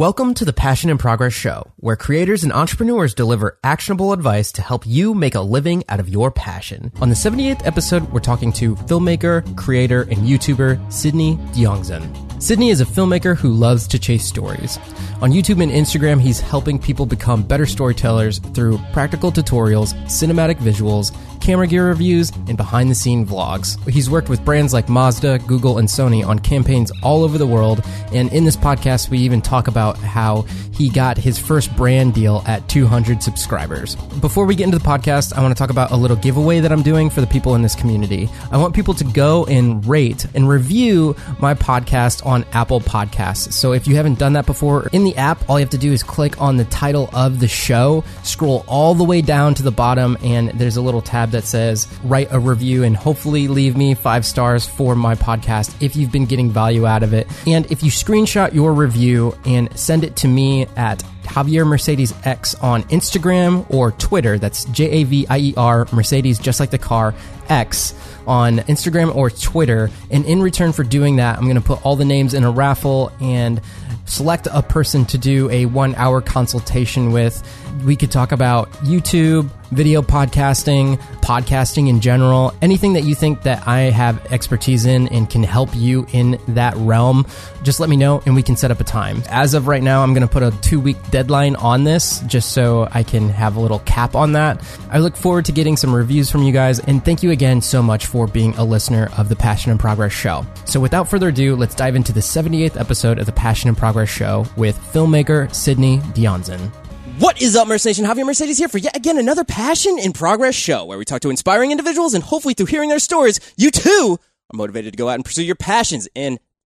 Welcome to the Passion and Progress Show, where creators and entrepreneurs deliver actionable advice to help you make a living out of your passion. On the 78th episode, we're talking to filmmaker, creator, and YouTuber Sidney Diongzon. Sidney is a filmmaker who loves to chase stories. On YouTube and Instagram, he's helping people become better storytellers through practical tutorials, cinematic visuals, camera gear reviews, and behind the scene vlogs. He's worked with brands like Mazda, Google, and Sony on campaigns all over the world. And in this podcast, we even talk about how he got his first brand deal at 200 subscribers. Before we get into the podcast, I want to talk about a little giveaway that I'm doing for the people in this community. I want people to go and rate and review my podcast on Apple Podcasts. So if you haven't done that before, in the app, all you have to do is click on the title of the show, scroll all the way down to the bottom, and there's a little tab that says write a review and hopefully leave me five stars for my podcast if you've been getting value out of it. And if you screenshot your review and send it to me at Javier Mercedes X on Instagram or Twitter. That's J A V I E R Mercedes, just like the car, X on Instagram or Twitter. And in return for doing that, I'm going to put all the names in a raffle and select a person to do a one hour consultation with. We could talk about YouTube, video podcasting, podcasting in general, anything that you think that I have expertise in and can help you in that realm, just let me know and we can set up a time. As of right now, I'm going to put a two week deadline on this just so I can have a little cap on that. I look forward to getting some reviews from you guys and thank you again so much for being a listener of the Passion and Progress show. So without further ado, let's dive into the 78th episode of the Passion and Progress show with filmmaker Sidney Diongzon. What is up, Mercedes Nation? Javier Mercedes here for yet again another Passion in Progress show where we talk to inspiring individuals and hopefully through hearing their stories, you too are motivated to go out and pursue your passions. And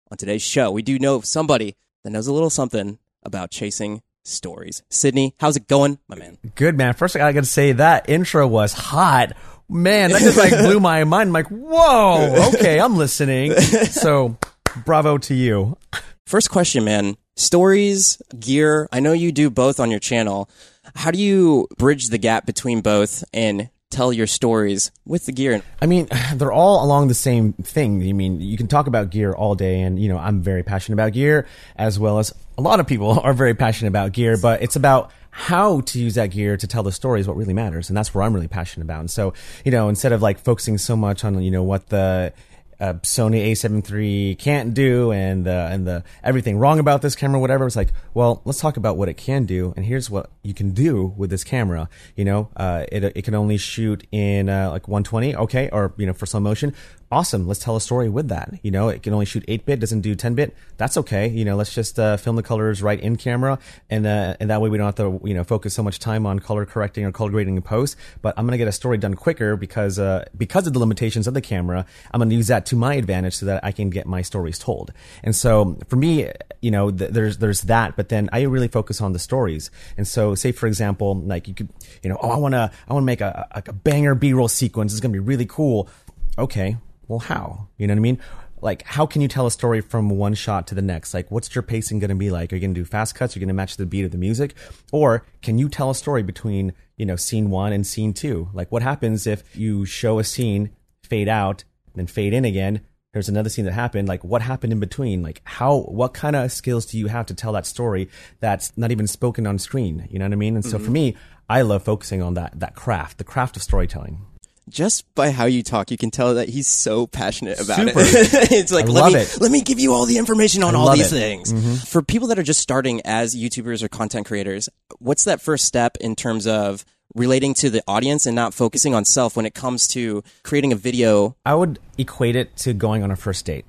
on today's show, we do know somebody that knows a little something about chasing stories. Sidney, how's it going, my man? Good man. First, I gotta say that intro was hot. Man, that just like blew my mind. I'm like, whoa, okay, I'm listening. So, bravo to you. First question, man. Stories, gear. I know you do both on your channel. How do you bridge the gap between both and tell your stories with the gear? I mean, they're all along the same thing. I mean, you can talk about gear all day, and you know, I'm very passionate about gear, as well as a lot of people are very passionate about gear. But it's about how to use that gear to tell the story is what really matters, and that's where I'm really passionate about. And so, you know, instead of like focusing so much on you know what the uh, Sony A7 III can't do and the and the everything wrong about this camera, whatever. It's like, well, let's talk about what it can do, and here's what you can do with this camera. You know, uh, it it can only shoot in uh, like 120, okay, or you know for slow motion. Awesome. Let's tell a story with that. You know, it can only shoot 8 bit, doesn't do 10 bit. That's okay. You know, let's just uh, film the colors right in camera, and uh, and that way we don't have to you know focus so much time on color correcting or color grading in post. But I'm gonna get a story done quicker because uh, because of the limitations of the camera. I'm gonna use that to my advantage so that I can get my stories told. And so for me, you know, th- there's there's that, but then I really focus on the stories. And so, say for example, like you could, you know, oh, I wanna I wanna make a, a, a banger B-roll sequence. It's gonna be really cool. Okay, well, how? You know what I mean? Like, how can you tell a story from one shot to the next? Like, what's your pacing going to be like? Are you going to do fast cuts? Are you going to match the beat of the music? Or can you tell a story between, you know, scene one and scene two? Like, what happens if you show a scene, fade out, then fade in again? There's another scene that happened. Like, what happened in between? Like, how, what kind of skills do you have to tell that story that's not even spoken on screen? You know what I mean? And so for mm-hmm. me, I love focusing on that, that craft, the craft of storytelling. Just by how you talk, you can tell that he's so passionate about Super. it. it's like I let me it. let me give you all the information on I all these it. Mm-hmm. things. For people that are just starting as YouTubers or content creators, what's that first step in terms of relating to the audience and not focusing on self when it comes to creating a video? I would equate it to going on a first date.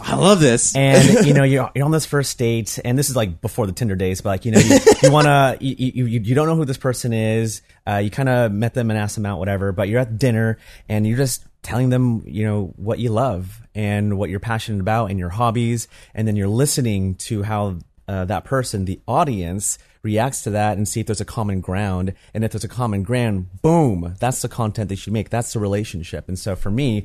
I love this. and you know you're, you're on this first date and this is like before the tinder days but like you know you, you want to you, you, you you don't know who this person is uh, you kind of met them and asked them out whatever but you're at dinner and you're just telling them you know what you love and what you're passionate about and your hobbies and then you're listening to how uh, that person the audience reacts to that and see if there's a common ground and if there's a common ground boom that's the content they should make that's the relationship and so for me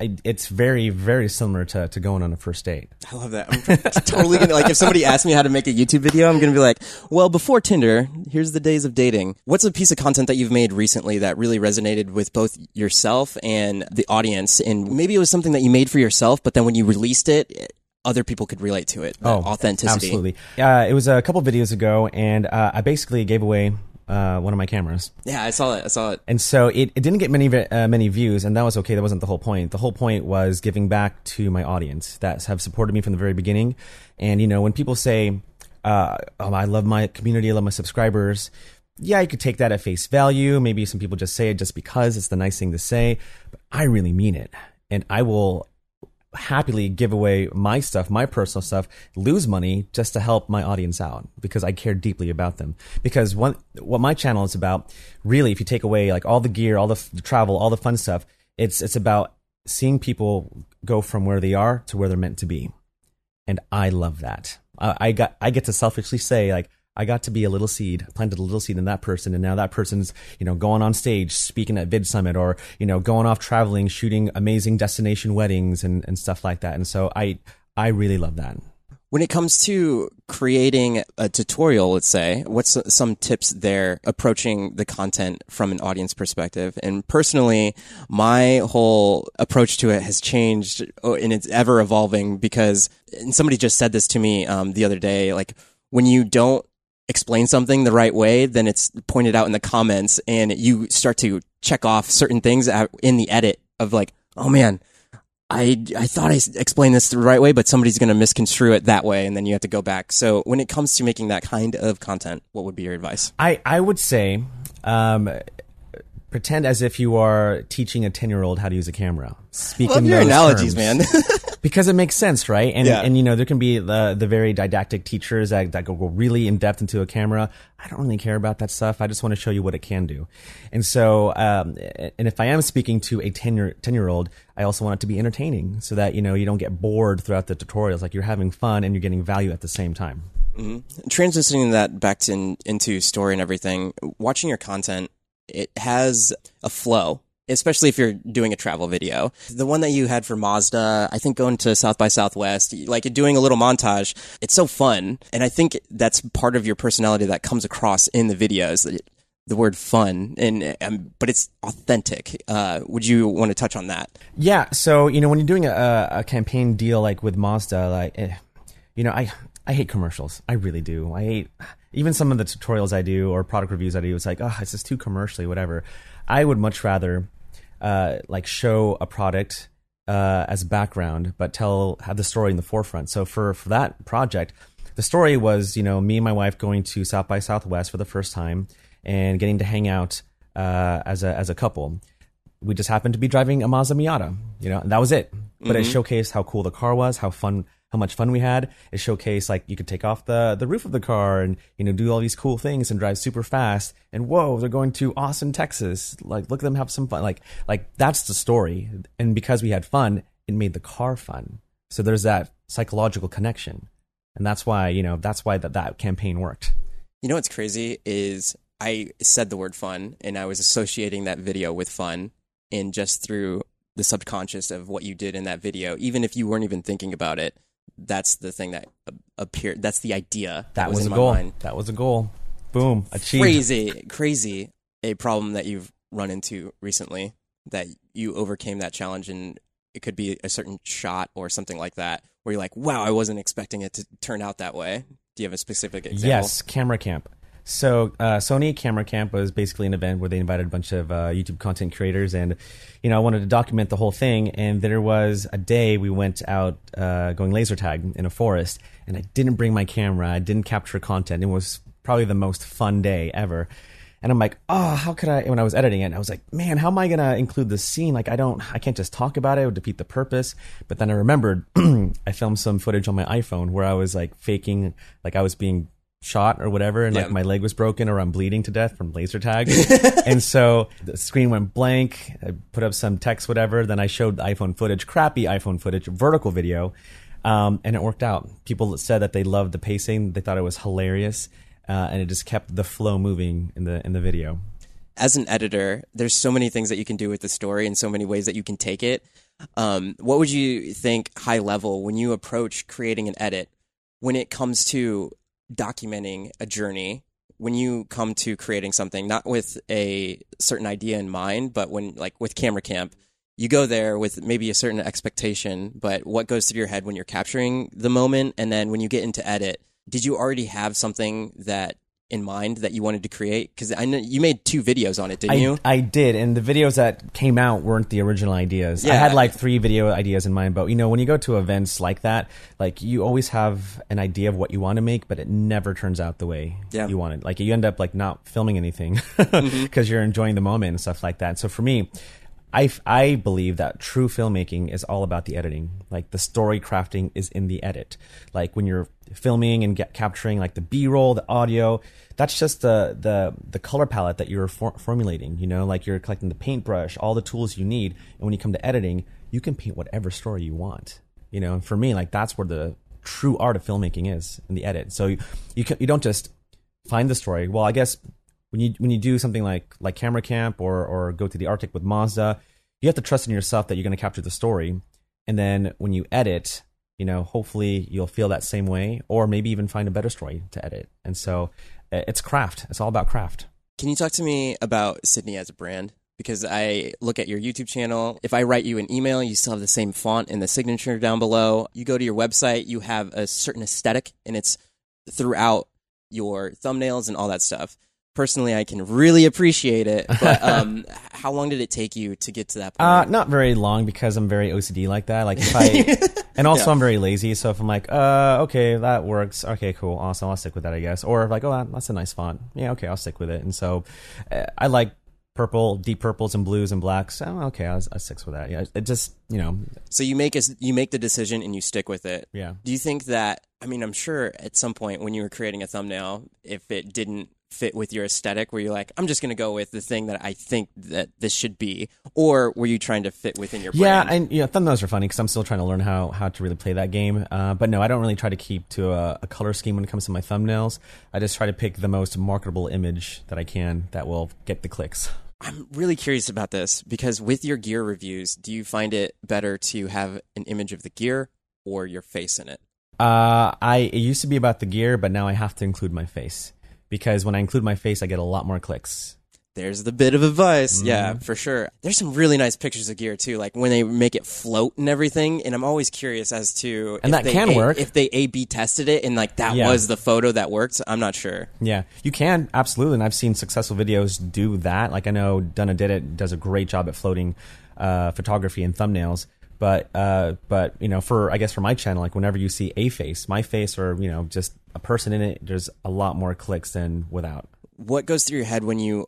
I, it's very very similar to, to going on a first date I love that. I'm totally gonna like if somebody asks me how to make a YouTube video, I'm gonna be like, well, before Tinder, here's the days of dating. What's a piece of content that you've made recently that really resonated with both yourself and the audience? And maybe it was something that you made for yourself, but then when you released it, other people could relate to it. that authenticity. Oh, Absolutely. Uh, it was a couple videos ago, and uh, I basically gave away uh, one of my cameras. Yeah, I saw it. I saw it. And so it, it didn't get many uh, many views, and that was okay. That wasn't the whole point. The whole point was giving back to my audience that have supported me from the very beginning. And you know, when people say, uh, "Oh, I love my community, I love my subscribers," yeah, you could take that at face value. Maybe some people just say it just because it's the nice thing to say, but I really mean it, and I will happily give away my stuff, my personal stuff, lose money just to help my audience out because I care deeply about them. Because one, what my channel is about, really, if you take away like all the gear, all the, f- the travel, all the fun stuff, it's it's about seeing people go from where they are to where they're meant to be, and I love that. I, I got I get to selfishly say like. I got to be a little seed, planted a little seed in that person, and now that person's, you know, going on stage, speaking at Vid Summit, or you know, going off traveling, shooting amazing destination weddings and, and stuff like that. And so I I really love that. When it comes to creating a tutorial, let's say, what's some tips there approaching the content from an audience perspective? And personally, my whole approach to it has changed oh, and it's ever evolving because, and somebody just said this to me um, the other day, like when you don't explain something the right way, then it's pointed out in the comments and you start to check off certain things in the edit of like, oh man, I, I thought I explained this the right way, but somebody's going to misconstrue it that way. And then you have to go back. So when it comes to making that kind of content, what would be your advice? I, I would say um, pretend as if you are teaching a 10 year old how to use a camera. Speak Love in your analogies, terms. man. because it makes sense, right? And Yeah. and you know there can be the the very didactic teachers that, that go really in depth into a camera. I don't really care about that stuff. I just want to show you what it can do. And so, um, and if I am speaking to a 10 year 10 year old, I also want it to be entertaining so that you know you don't get bored throughout the tutorials. Like you're having fun and you're getting value at the same time. transitioning that back to, into story and everything, watching your content, it has a flow, especially if you're doing a travel video. The one that you had for Mazda, I think going to South by Southwest, like doing a little montage, it's so fun. And I think that's part of your personality that comes across in the videos. The word fun and um, but it's authentic. Uh, would you want to touch on that? Yeah. So you know when you're doing a, a campaign deal like with Mazda, like eh, you know I I hate commercials. I really do. I hate even some of the tutorials I do or product reviews I do. It's like oh, it's just too commercially, whatever. I would much rather uh, like show a product uh, as background, but tell have the story in the forefront. So for for that project, the story was you know me and my wife going to South by Southwest for the first time and getting to hang out uh, as a as a couple we just happened to be driving a Mazda Miata, you know, and that was it. But it showcased how cool the car was, how fun, how much fun we had. It showcased like you could take off the the roof of the car and you know do all these cool things and drive super fast. And whoa, they're going to Austin, Texas. Like look at them have some fun. Like like that's the story. And because we had fun, it made the car fun. So there's that psychological connection, and that's why you know that's why that that campaign worked. You know what's crazy is I said the word fun and I was associating that video with fun and just through the subconscious of what you did in that video, even if you weren't even thinking about it, that's the thing that appeared. That's the idea that, That was, in a my goal. mind. That was a goal. Boom, achieved. Crazy, crazy. A problem that you've run into recently that you overcame that challenge and it could be a certain shot or something like that where you're like, wow, I wasn't expecting it to turn out that way. Do you have a specific example? Yes, Camera Camp. So uh, Sony Camera Camp was basically an event where they invited a bunch of uh, YouTube content creators, and you know I wanted to document the whole thing. And there was a day we went out uh, going laser tag in a forest, and I didn't bring my camera. I didn't capture content. It was probably the most fun day ever. And I'm like, oh, how could I? When I was editing it, I was like, man, how am I gonna include this scene? Like, I don't, I can't just talk about it; it would defeat the purpose. But then I remembered, I filmed some footage on my iPhone where I was like faking, like I was being shot or whatever, and Yeah. like my leg was broken or I'm bleeding to death from laser tag. and so the screen went blank. I put up some text, whatever. Then I showed the iPhone footage, crappy iPhone footage, vertical video, um, and it worked out. People said that they loved the pacing; they thought it was hilarious, uh, and it just kept the flow moving in the in the video. as an editor, there's so many things that you can do with the story and so many ways that you can take it. Um, what would you think, high level, when you approach creating an edit, when it comes to documenting a journey, when you come to creating something, not with a certain idea in mind, but when, like with Camera Camp, you go there with maybe a certain expectation, but what goes through your head when you're capturing the moment? And then when you get into edit, did you already have something that in mind that you wanted to create? Because I know you made two videos on it, didn't I, you? I did, and the videos that came out weren't the original ideas. I had like three video ideas in mind, but you know, when you go to events like that, like you always have an idea of what you want to make, but it never turns out the way Yeah. Mm-hmm. you want it. Like you end up like not filming anything because you're enjoying the moment and stuff like that. So for me, I, I believe that true filmmaking is all about the editing. Like the story crafting is in the edit. Like when you're filming and get, capturing like the B-roll, the audio, that's just the the the color palette that you're for- formulating. You know, like you're collecting the paintbrush, all the tools you need, and when you come to editing, you can paint whatever story you want. You know, and for me, like that's where the true art of filmmaking is in the edit. So you you, can, you don't just find the story. Well, I guess when you when you do something like like camera camp or or go to the Arctic with Mazda, you have to trust in yourself that you're going to capture the story, and then when you edit, you know, hopefully you'll feel that same way, or maybe even find a better story to edit. And so uh, it's craft. It's all about craft. Can you talk to me about Sidney as a brand? Because I look at your YouTube channel. If I write you an email, you still have the same font and the signature down below. You go to your website, you have a certain aesthetic, and it's throughout your thumbnails and all that stuff. Personally, I can really appreciate it. But um, how long did it take you to get to that point? Uh, not very long because I'm very OCD like that. Like if I, and also Yeah. I'm very lazy. So if I'm like, uh, okay, that works. Okay, cool, awesome. I'll stick with that, I guess. Or if like, oh, that's a nice font. Yeah, okay, I'll stick with it. And so, uh, I like purple, deep purples and blues and blacks. Oh, okay, I'll, I'll stick with that. Yeah, it just, you know, so you make a, you make the decision and you stick with it. yeah. Do you think that? I mean, I'm sure at some point when you were creating a thumbnail, if it didn't fit with your aesthetic, where you're like, I'm just going to go with the thing that I think that this should be, or were you trying to fit within your Yeah, brand? and you know, thumbnails are funny because I'm still trying to learn how how to really play that game. Uh, but no, I don't really try to keep to a, a color scheme when it comes to my thumbnails. I just try to pick the most marketable image that I can that will get the clicks. I'm really curious about this because with your gear reviews, do you find it better to have an image of the gear or your face in it? Uh, I it used to be about the gear, but now I have to include my face because when I include my face, I get a lot more clicks. There's the bit of advice. Yeah, Mm-hmm. for sure. There's some really nice pictures of gear too, like when they make it float and everything. And I'm always curious as to And if that they can A- work. if they A B tested it and like that Yeah. was the photo that worked. I'm not sure. Yeah, you can absolutely, and I've seen successful videos do that. Like I know Donna did it, does a great job at floating uh, photography and thumbnails. But uh, but you know, for I guess for my channel, like whenever you see a face, my face, or you know, just a person in it, there's a lot more clicks than without. what goes through your head when you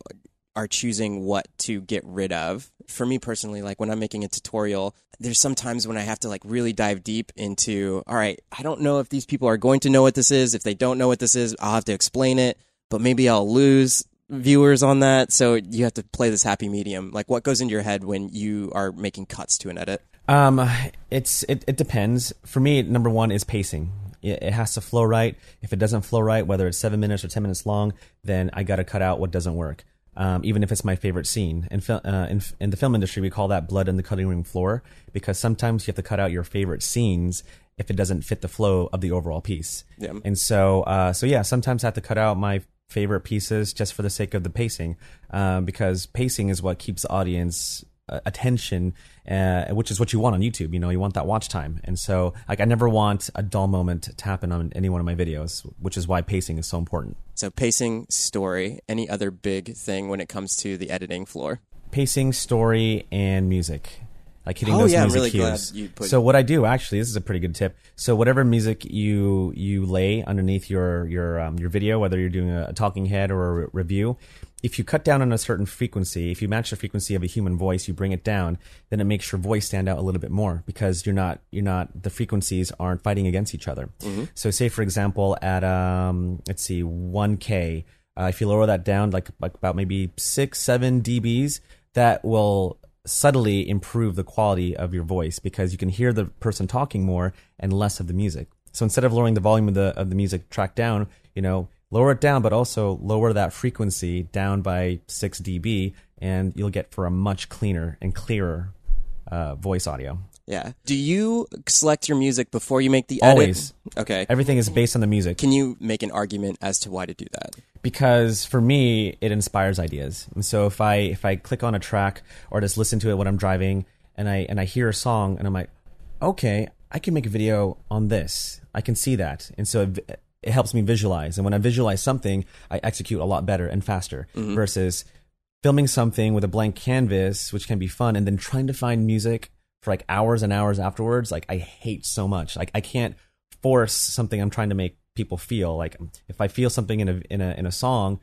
are choosing what to get rid of? For me personally like when i'm making a tutorial there's sometimes when i have to like really dive deep into all right i don't know if these people are going to know what this is. If they don't know what this is i'll have to explain it but maybe i'll lose viewers on that. So you have to play this happy medium. Like what goes into your head when you are making cuts to an edit Um, it's it, it depends. For me, number one is pacing. It, it has to flow right. If it doesn't flow right, whether it's seven minutes or ten minutes long, then I got to cut out what doesn't work. Um, even if it's my favorite scene. In, uh, in, in the film industry, we call that blood in the cutting room floor because sometimes you have to cut out your favorite scenes if it doesn't fit the flow of the overall piece. Yeah. And so, uh, so yeah, sometimes I have to cut out my favorite pieces just for the sake of the pacing, um, because pacing is what keeps the audience uh, attention, uh, which is what you want on YouTube. You know, you want that watch time. And so, like, I never want a dull moment to happen on any one of my videos, which is why pacing is so important. so pacing story any other big thing when it comes to the editing floor Pacing, story, and music. Like hitting Oh, those yeah, music really cues. you put- so what I do actually, this is a pretty good tip. So whatever music you you lay underneath your your um, your video, whether you're doing a, a talking head or a re- review, if you cut down on a certain frequency, if you match the frequency of a human voice, you bring it down, then it makes your voice stand out a little bit more because you're not you're not the frequencies aren't fighting against each other. So say for example at um let's see 1k, uh, if you lower that down like like about maybe six seven dBs, that will subtly improve the quality of your voice because you can hear the person talking more and less of the music. So instead of lowering the volume of the of the music track down, you know, lower it down, but also lower that frequency down by six dB, and you'll get for a much cleaner and clearer uh, voice audio. yeah do you select your music before you make the edit Always. okay Everything is based on the music Can you make an argument as to why to do that? because for me it inspires ideas. And so if I if I click on a track or just listen to it when I'm driving and I and I hear a song and I'm like, okay, I can make a video on this. I can see that, and so it, helps me visualize. And when I visualize something, I execute a lot better and faster versus filming something with a blank canvas, which can be fun, and then trying to find music for like hours and hours afterwards. Like I hate so much. Like I can't force something I'm trying to make people feel. Like if I feel something in a in a in a song,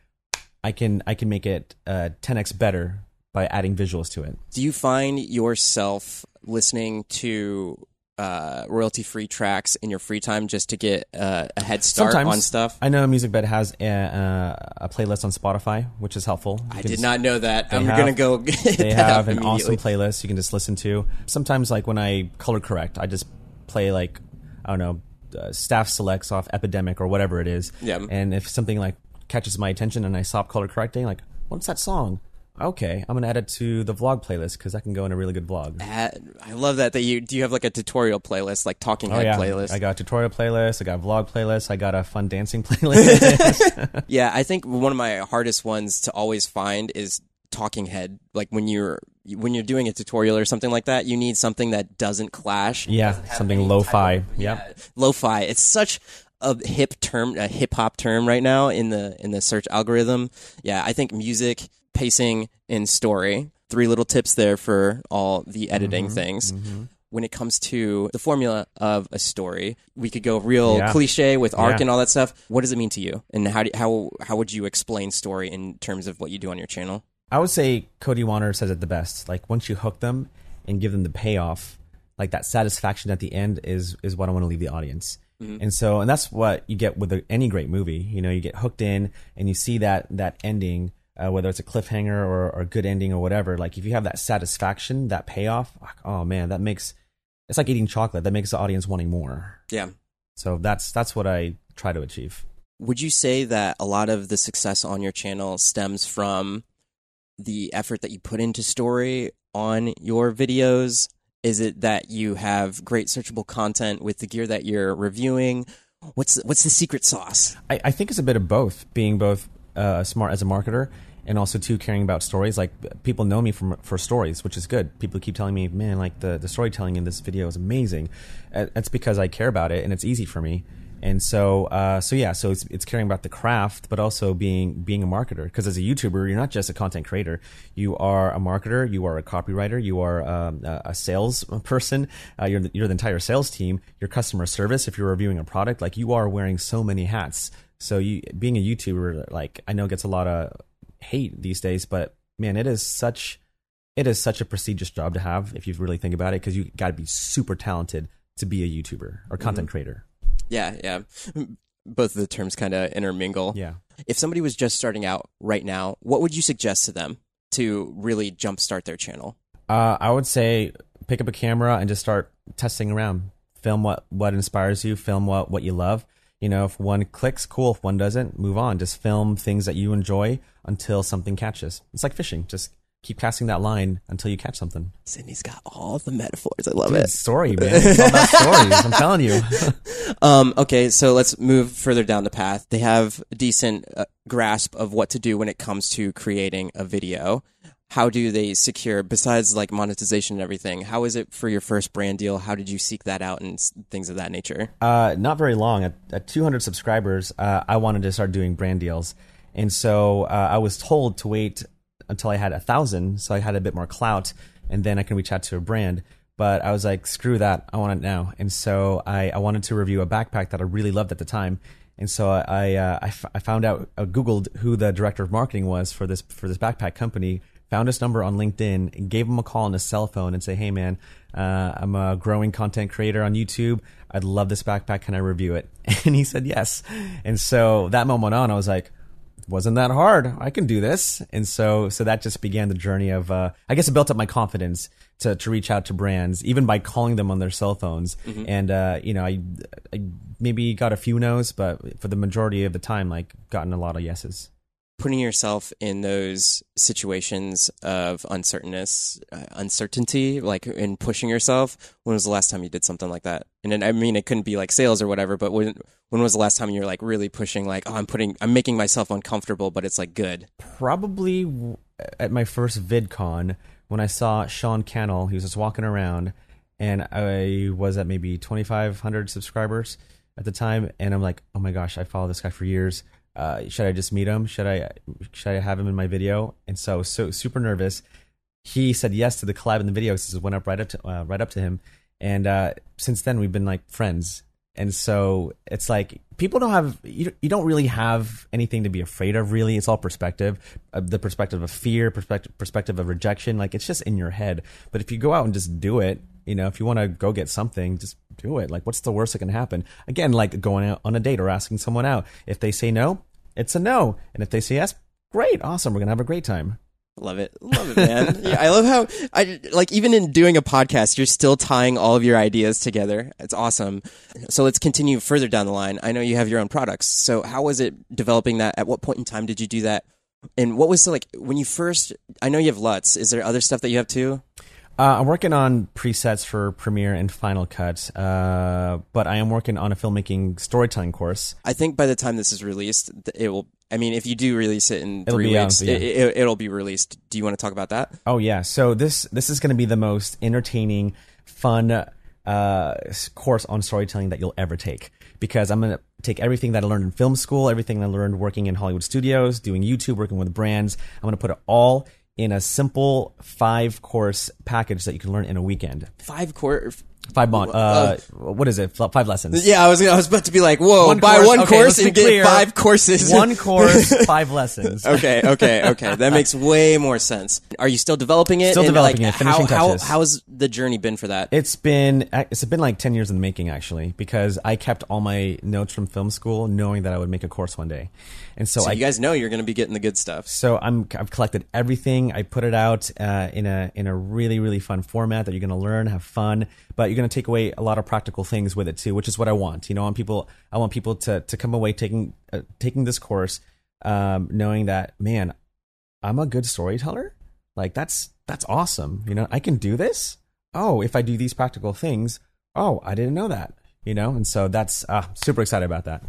I can I can make it uh, 10x better by adding visuals to it. Do you find yourself listening to uh, royalty free tracks in your free time just to get uh, a head start Sometimes on stuff? I know MusicBed has a, uh, a playlist on Spotify, which is helpful. You I did not know that. I'm have- gonna go. Get they have an awesome playlist you can just listen to. Sometimes, like when I color correct, I just play like I don't know, uh, staff selects off Epidemic or whatever it is. Yeah. And if something like catches my attention and I stop color correcting, like what's that song? Okay, I'm gonna add it to the vlog playlist because that can go in a really good vlog. That- I love that. That you do you have like a tutorial playlist, like talking Oh head yeah, playlist? I got a tutorial playlist. I got vlog playlist. I got a fun dancing playlist. Yeah, I think one of my hardest ones to always find is talking head. Like when you're when you're doing a tutorial or something like that, you need something that doesn't clash. yeah, something lo-fi. Yep. Lo-fi. It's such a hip term, a hip hop term right now in the in the search algorithm. Yeah, I think music, pacing, and story. Three little tips there for all the editing Mm-hmm. things. When it comes to the formula of a story, we could go real Yeah. cliche with arc Yeah. and all that stuff. What does it mean to you, and how do, how how would you explain story in terms of what you do on your channel? I would say Cody Wanner says it the best. Like once you hook them and give them the payoff, like that satisfaction at the end is is what I want to leave the audience. And so, and that's what you get with a, any great movie. You know, you get hooked in and you see that that ending, uh, whether it's a cliffhanger or, or a good ending or whatever. Like if you have that satisfaction, that payoff, oh man, that makes it's like eating chocolate. That makes the audience wanting more. Yeah. So that's that's what I try to achieve. Would you say that a lot of the success on your channel stems from the effort that you put into story on your videos? Is it that you have great searchable content with the gear that you're reviewing? What's what's the secret sauce? I, I think it's a bit of both, being both uh, smart as a marketer and also too caring about stories. Like people know me from for stories, which is good. People keep telling me, "Man, like the the storytelling in this video is amazing." Uh, That's because I care about it and it's easy for me. And so, uh, so yeah, so it's it's caring about the craft, but also being being a marketer. Because as a YouTuber, you're not just a content creator; you are a marketer, you are a copywriter, you are um, a, sales person, uh, you're the, you're the entire sales team, your customer service. If you're reviewing a product, like you are wearing so many hats. So you being a YouTuber, like I know gets a lot of hate these days, but man, it is such it is such a prestigious job to have if you really think about it, because you got to be super talented to be a YouTuber or content creator. Yeah, yeah. Both of the terms kind of intermingle. Yeah. If somebody was just starting out right now, what would you suggest to them to really jumpstart their channel? Uh, I would say pick up a camera and just start testing around. Film what what inspires you. Film what what you love. You know, if one clicks, cool. If one doesn't, move on. Just film things that you enjoy until something catches. It's like fishing. Just keep casting that line until you catch something. Sidney's got all the metaphors. I love Dude, it. story, man. It's all about stories. I'm telling you. Um, okay, so let's move further down the path. They have a decent uh, grasp of what to do when it comes to creating a video. How do they secure, besides like monetization and everything, how is it for your first brand deal? How did you seek that out and things of that nature? Uh, not very long. At, at 200 subscribers, uh, I wanted to start doing brand deals, and so uh, I was told to wait until I had a thousand, so I had a bit more clout, and then I can reach out to a brand. But I was like, screw that, I want it now. And so I, I wanted to review a backpack that I really loved at the time. And so I, uh, I, I found out, uh, Googled who the director of marketing was for this for this backpack company. Found his number on LinkedIn, gave him a call on his cell phone, and say, "Hey man, uh, I'm a growing content creator on YouTube. I'd love this backpack. Can I review it?" And he said yes. And so that moment on, I was like, wasn't that hard. I can do this. And so, so that just began the journey of, uh, I guess it built up my confidence to, to reach out to brands, even by calling them on their cell phones. And, uh, you know, I, I maybe got a few no's, but for the majority of the time, like gotten a lot of yeses. Putting yourself in those situations of uncertainness, uh, uncertainty, like in pushing yourself. When was the last time you did something like that? And then, I mean, it couldn't be like sales or whatever, but when when was the last time you were like really pushing, like, oh, I'm putting, I'm making myself uncomfortable, but it's like good. Probably at my first VidCon when I saw Sean Cannell. He was just walking around, and I was at maybe 2,500 subscribers at the time, and I'm like, oh my gosh, I follow this guy for years. Uh, should I just meet him? Should I should I have him in my video? And so so super nervous. He said yes to the collab in the video. So went up right up to uh, right up to him, and uh, since then we've been like friends. And so it's like people don't have you, you don't really have anything to be afraid of really it's all perspective uh, the perspective of fear perspective perspective of rejection like it's just in your head but if you go out and just do it you know if you want to go get something just do it like what's the worst that can happen again like going out on a date or asking someone out if they say no it's a no and if they say yes great awesome we're gonna have a great time Love it. Love it, man. yeah, I love how I like even in doing a podcast, you're still tying all of your ideas together. It's awesome. So let's continue further down the line. I know you have your own products. So how was it developing that? At what point in time did you do that? And what was the like when you first I know you have LUTs. Is there other stuff that you have too? Uh, I'm working on presets for Premiere and Final Cut, uh, but I am working on a filmmaking storytelling course. I think by the time this is released, it will. I mean, if you do release it in It'll three be out, weeks, yeah. it, it, will be released. Do you want to talk about that? Oh yeah, so this this is going to be the most entertaining, fun uh, course on storytelling that you'll ever take because I'm going to take everything that I learned in film school, everything I learned working in Hollywood studios, doing YouTube, working with brands. I'm going to put it all in a simple five course package that you can learn in a weekend. Five core. Five mon- uh, what is it? Five lessons. Yeah, I was I was about to be like, whoa, One buy course- one okay, course let's be and get clear. five courses. One course, five lessons. okay, okay, okay. That makes way more sense. Are you still developing it? Still And, developing like, it, finishing how, touches. How, how's the journey been for that? It's been it's been like ten years in the making actually because I kept all my notes from film school, knowing that I would make a course one day, and so, so I you guys know you're going to be getting the good stuff. so I'm I've collected everything. I put it out uh, in a in a really really fun format that you're going to learn, have fun, but you're going to take away a lot of practical things with it too, which is what I want. You know, I want people I want people to to come away taking uh, taking this course, um, knowing that man, I'm a good storyteller. Like that's that's awesome. You know, I can do this. Oh, if I do these practical things, oh, I didn't know that. You know, and so that's uh, super excited about that.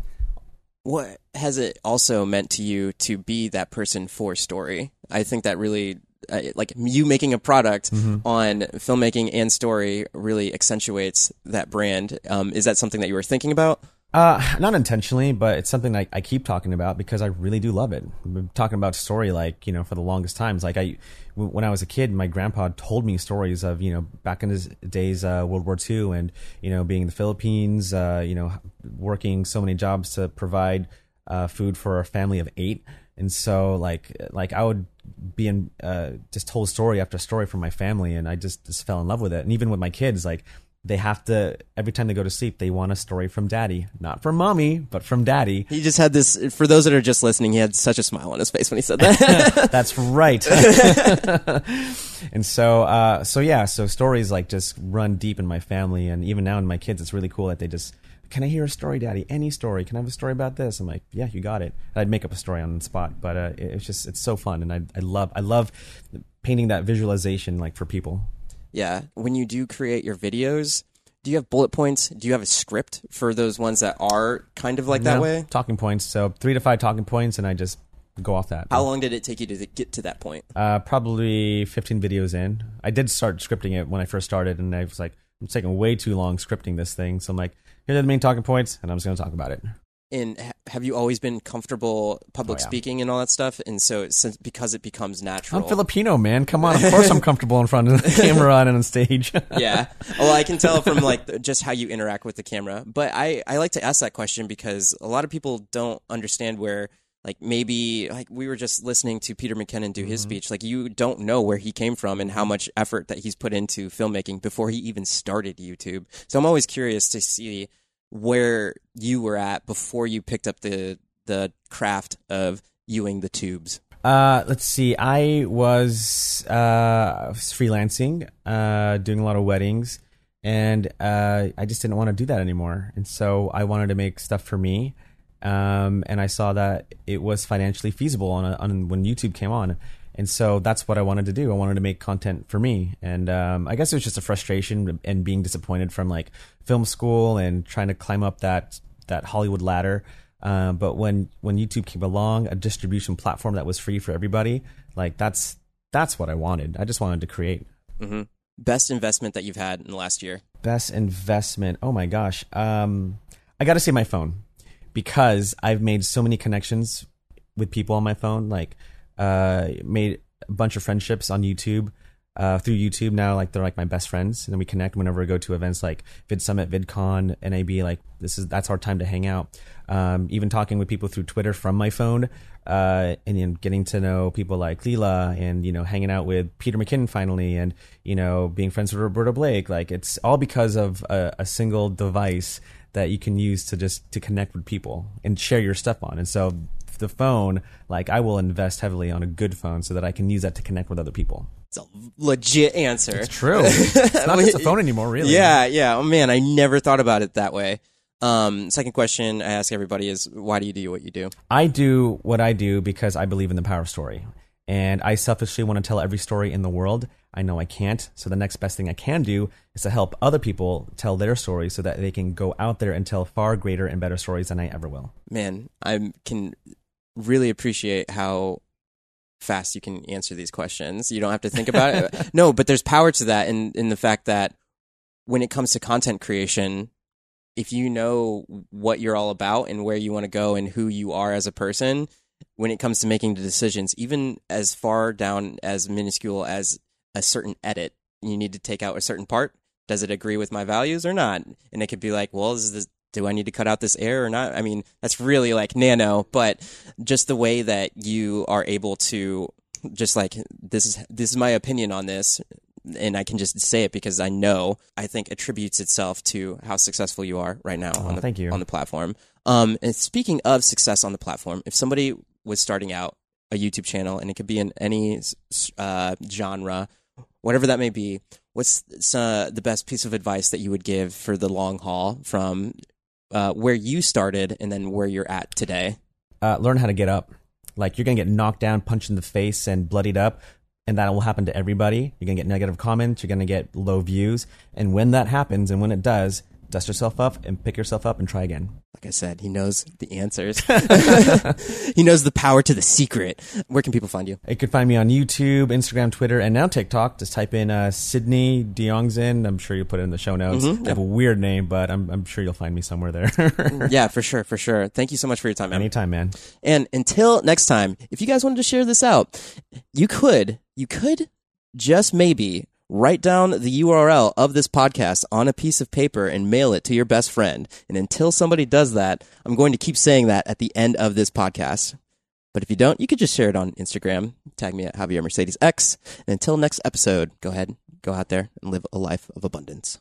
What has it also meant to you to be that person for story? I think that really, uh, like you making a product Mm-hmm. on filmmaking and story really accentuates that brand. Um, is that something that you were thinking about? Uh, not intentionally, but it's something I, I keep talking about because I really do love it. I've been talking about story like you know for the longest times. Like I, w- when I was a kid, my grandpa told me stories of you know back in his days, uh, World War II, and you know being in the Philippines, uh, you know working so many jobs to provide uh, food for a family of eight. And so like like I would be in uh, just told story after story from my family, and I just just fell in love with it. And even with my kids, like they have to every time they go to sleep they want a story from daddy not from mommy but from daddy He just had this. For those that are just listening, he had such a smile on his face when he said that. that's right and so uh so yeah so stories like just run deep in my family and even now in my kids it's really cool that they just can i hear a story daddy any story can i have a story about this i'm like yeah you got it And i'd make up a story on the spot but uh it- it's just it's so fun and i, I love i love painting that visualization like for people yeah. When you do create your videos, do you have bullet points? Do you have a script for those ones that are kind of like that way? talking points so three to five talking points and i just go off that How long did it take you to get to that point? Uh, probably 15 videos in. I did start scripting it when I first started, and I was like, I'm taking way too long scripting this thing. So I'm like, here are the main talking points, and I'm just going to talk about it. And ha- have you always been comfortable public Oh, yeah. speaking and all that stuff? And so, since because it becomes natural, I'm Filipino, man. Come on. Of course I'm comfortable in front of the camera and on stage. yeah. Well, I can tell from like just how you interact with the camera. But I I like to ask that question because a lot of people don't understand where like maybe like we were just listening to Peter McKinnon do his speech. Like you don't know where he came from and how much effort that he's put into filmmaking before he even started YouTube. So I'm always curious to see where you were at before you picked up the the craft of ewing the tubes. Uh, let's see. I was uh, freelancing, uh, doing a lot of weddings, and uh, I just didn't want to do that anymore. And so I wanted to make stuff for me. Um, and I saw that it was financially feasible on, a, on when YouTube came on. And so that's what I wanted to do. I wanted to make content for me. And um, I guess it was just a frustration and being disappointed from like film school and trying to climb up that that Hollywood ladder. Uh, but when when YouTube came along, a distribution platform that was free for everybody, like that's that's what I wanted. I just wanted to create. hmm Best investment that you've had in the last year. Best investment. Oh my gosh. Um, I got to say my phone because I've made so many connections with people on my phone. Like, uh, made a bunch of friendships on YouTube. Uh, through YouTube now, like they're like my best friends, and then we connect whenever we go to events like Vid Summit, VidCon, NAB. Like this is that's our time to hang out. Um, even talking with people through Twitter from my phone, uh, and then getting to know people like Leela, and you know hanging out with Peter McKinnon finally, and you know being friends with Roberto Blake. Like it's all because of a, a single device that you can use to just to connect with people and share your stuff on. And so the phone, like I will invest heavily on a good phone so that I can use that to connect with other people. It's a legit answer. It's true. it's not just a phone anymore, really. Yeah, yeah. Oh man, I never thought about it that way. Um, second question I ask everybody is why do you do what you do? I do what I do because I believe in the power of story. And I selfishly want to tell every story in the world. I know I can't. So the next best thing I can do is to help other people tell their stories so that they can go out there and tell far greater and better stories than I ever will. Man, I can really appreciate how fast you can answer these questions. You don't have to think about it. No, but there's power to that in in the fact that when it comes to content creation, if you know what you're all about and where you want to go and who you are as a person, when it comes to making the decisions, even as far down as minuscule as a certain edit, you need to take out a certain part. Does it agree with my values or not? And it could be like, well, is this, do I need to cut out this air or not? I mean, that's really like nano, but just the way that you are able to just like this is this is my opinion on this and I can just say it because I know I think attributes itself to how successful you are right now on the thank you. on the platform. Um, and speaking of success on the platform, if somebody was starting out a YouTube channel and it could be in any uh, genre, whatever that may be, what's uh, the best piece of advice that you would give for the long haul from uh, where you started and then where you're at today? Uh, learn how to get up. Like you're gonna get knocked down, punched in the face, and bloodied up, and that will happen to everybody. You're gonna get negative comments. You're gonna get low views, and when that happens, and when it does, dust yourself up and pick yourself up and try again. Like I said, he knows the answers. he knows the power to the secret. Where can people find you? You can find me on YouTube, Instagram, Twitter, and now TikTok. Just type in uh, Sidney Diongzon. I'm sure you'll put it in the show notes. Mhm, I have a weird name, but I'm, I'm sure you'll find me somewhere there. yeah, for sure, for sure. Thank you so much for your time, man. Anytime, man. And until next time, if you guys wanted to share this out, you could, you could just maybe write down the URL of this podcast on a piece of paper and mail it to your best friend. And until somebody does that, I'm going to keep saying that at the end of this podcast. But if you don't, you could just share it on Instagram. Tag me at Javier Mercedes X. And until next episode, go ahead, go out there and live a life of abundance.